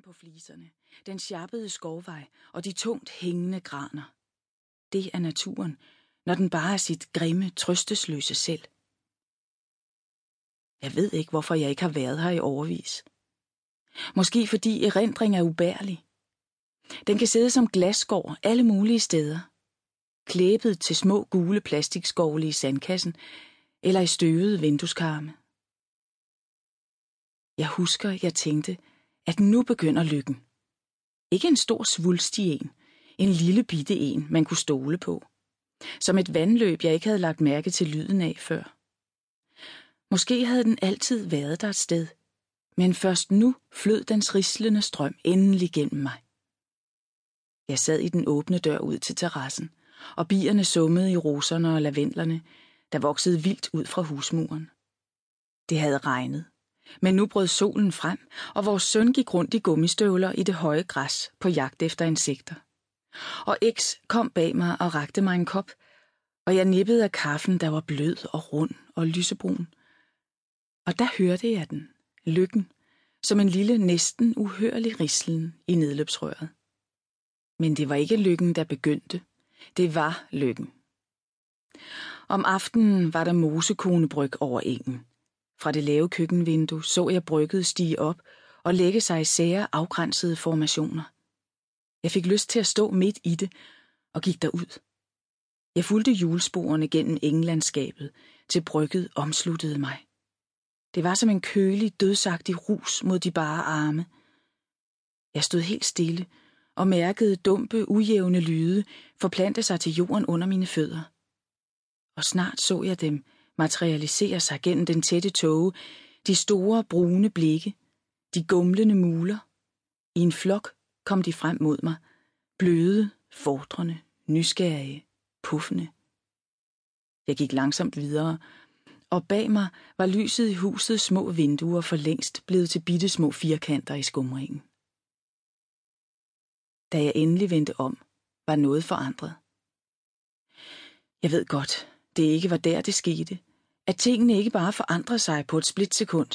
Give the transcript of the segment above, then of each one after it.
Solen på fliserne, den sjappede skovvej og de tungt hængende graner. Det er naturen, når den bare er sit grimme, trøstesløse selv. Jeg ved ikke, hvorfor jeg ikke har været her i overvis. Måske fordi erindring er ubærlig. Den kan sidde som glasskår alle mulige steder. Klæbet til små gule plastikskovle i sandkassen eller i støvede vindueskarme. Jeg husker, jeg tænkte, at nu begynder lykken. Ikke en stor svulstig en, en lille bitte en, man kunne stole på. Som et vandløb, jeg ikke havde lagt mærke til lyden af før. Måske havde den altid været der et sted, men først nu flød dens rislende strøm endelig gennem mig. Jeg sad i den åbne dør ud til terrassen, og bierne summede i roserne og lavendlerne, der voksede vildt ud fra husmuren. Det havde regnet, men nu brød solen frem, og vores søn gik rundt i gummistøvler i det høje græs på jagt efter insekter. Og X kom bag mig og rakte mig en kop, og jeg nippede af kaffen, der var blød og rund og lysebrun. Og der hørte jeg den, lykken, som en lille, næsten uhørlig rislen i nedløbsrøret. Men det var ikke lykken, der begyndte. Det var lykken. Om aftenen var der mosekonebryg over engen. Fra det lave køkkenvindue så jeg brygget stige op og lægge sig i sære afgrænsede formationer. Jeg fik lyst til at stå midt i det og gik derud. Jeg fulgte hjulsporene gennem englandskabet, til brygget omsluttede mig. Det var som en kølig, dødsagtig rus mod de bare arme. Jeg stod helt stille og mærkede dumpe, ujævne lyde forplante sig til jorden under mine fødder. Og snart så jeg dem materialiserer sig gennem den tætte tåge, de store, brune blikke, de gumlende muler. I en flok kom de frem mod mig, bløde, fordrende, nysgerrige, puffende. Jeg gik langsomt videre, og bag mig var lyset i husets små vinduer for længst blevet til bitte små firkanter i skumringen. Da jeg endelig vendte om, var noget forandret. Jeg ved godt, det ikke var der, det skete, at tingene ikke bare forandrede sig på et splitsekund,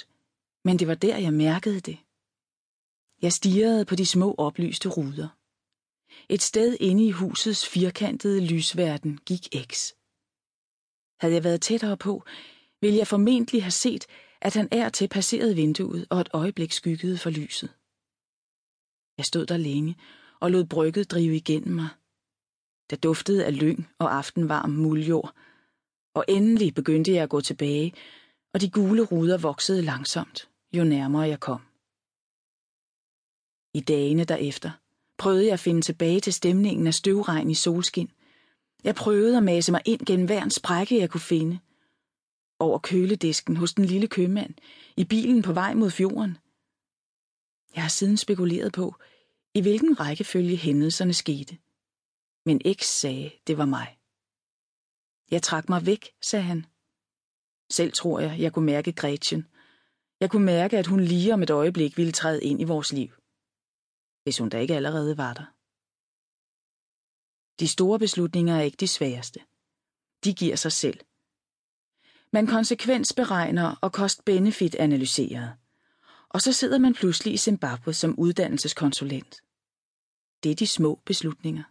men det var der, jeg mærkede det. Jeg stirrede på de små oplyste ruder. Et sted inde i husets firkantede lysverden gik X. Havde jeg været tættere på, ville jeg formentlig have set, at han er til passerede vinduet og et øjeblik skyggede for lyset. Jeg stod der længe og lod brygget drive igennem mig. Der duftede af lyng og aftenvarm muljord, og endelig begyndte jeg at gå tilbage, og de gule ruder voksede langsomt, jo nærmere jeg kom. I dagene derefter prøvede jeg at finde tilbage til stemningen af støvregn i solskin. Jeg prøvede at mase mig ind gennem hver en sprække, jeg kunne finde. Over køledisken hos den lille købmand, i bilen på vej mod fjorden. Jeg har siden spekuleret på, i hvilken rækkefølge hændelserne skete. Men X sagde, det var mig. Jeg trak mig væk, sagde han. Selv tror jeg, jeg kunne mærke Gretchen. Jeg kunne mærke, at hun lige om et øjeblik ville træde ind i vores liv. Hvis hun da ikke allerede var der. De store beslutninger er ikke de sværeste. De giver sig selv. Man konsekvensberegner og kost-benefit analyserer. Og så sidder man pludselig i Zimbabwe som uddannelseskonsulent. Det er de små beslutninger.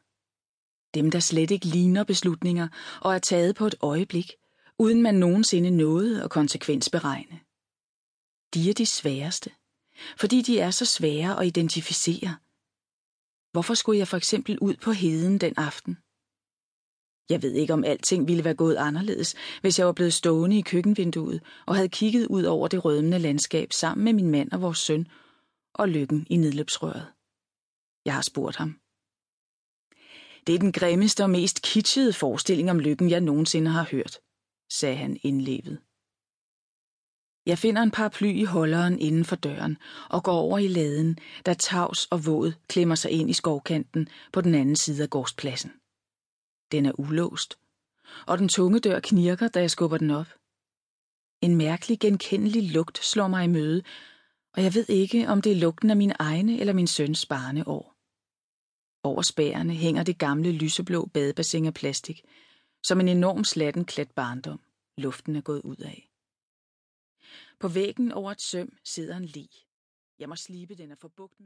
Dem, der slet ikke ligner beslutninger og er taget på et øjeblik, uden man nogensinde nåede at konsekvensberegne. De er de sværeste, fordi de er så svære at identificere. Hvorfor skulle jeg for eksempel ud på heden den aften? Jeg ved ikke, om alting ville være gået anderledes, hvis jeg var blevet stående i køkkenvinduet og havde kigget ud over det rødmende landskab sammen med min mand og vores søn og lykken i nedløbsrøret. Jeg har spurgt ham. Det er den grimmeste og mest kitschede forestilling om lykken, jeg nogensinde har hørt, sagde han indlevet. Jeg finder en paraply i holderen inden for døren og går over i laden, da tavs og våd klemmer sig ind i skovkanten på den anden side af gårdspladsen. Den er ulåst, og den tunge dør knirker, da jeg skubber den op. En mærkelig, genkendelig lugt slår mig i møde, og jeg ved ikke, om det er lugten af min egne eller min søns barneår. Over spærene hænger det gamle lyseblå badebassin af plastik, som en enorm slatten klædt barndom. Luften er gået ud af. På væggen over et søm sidder en lig. Jeg må slibe den af forbugt med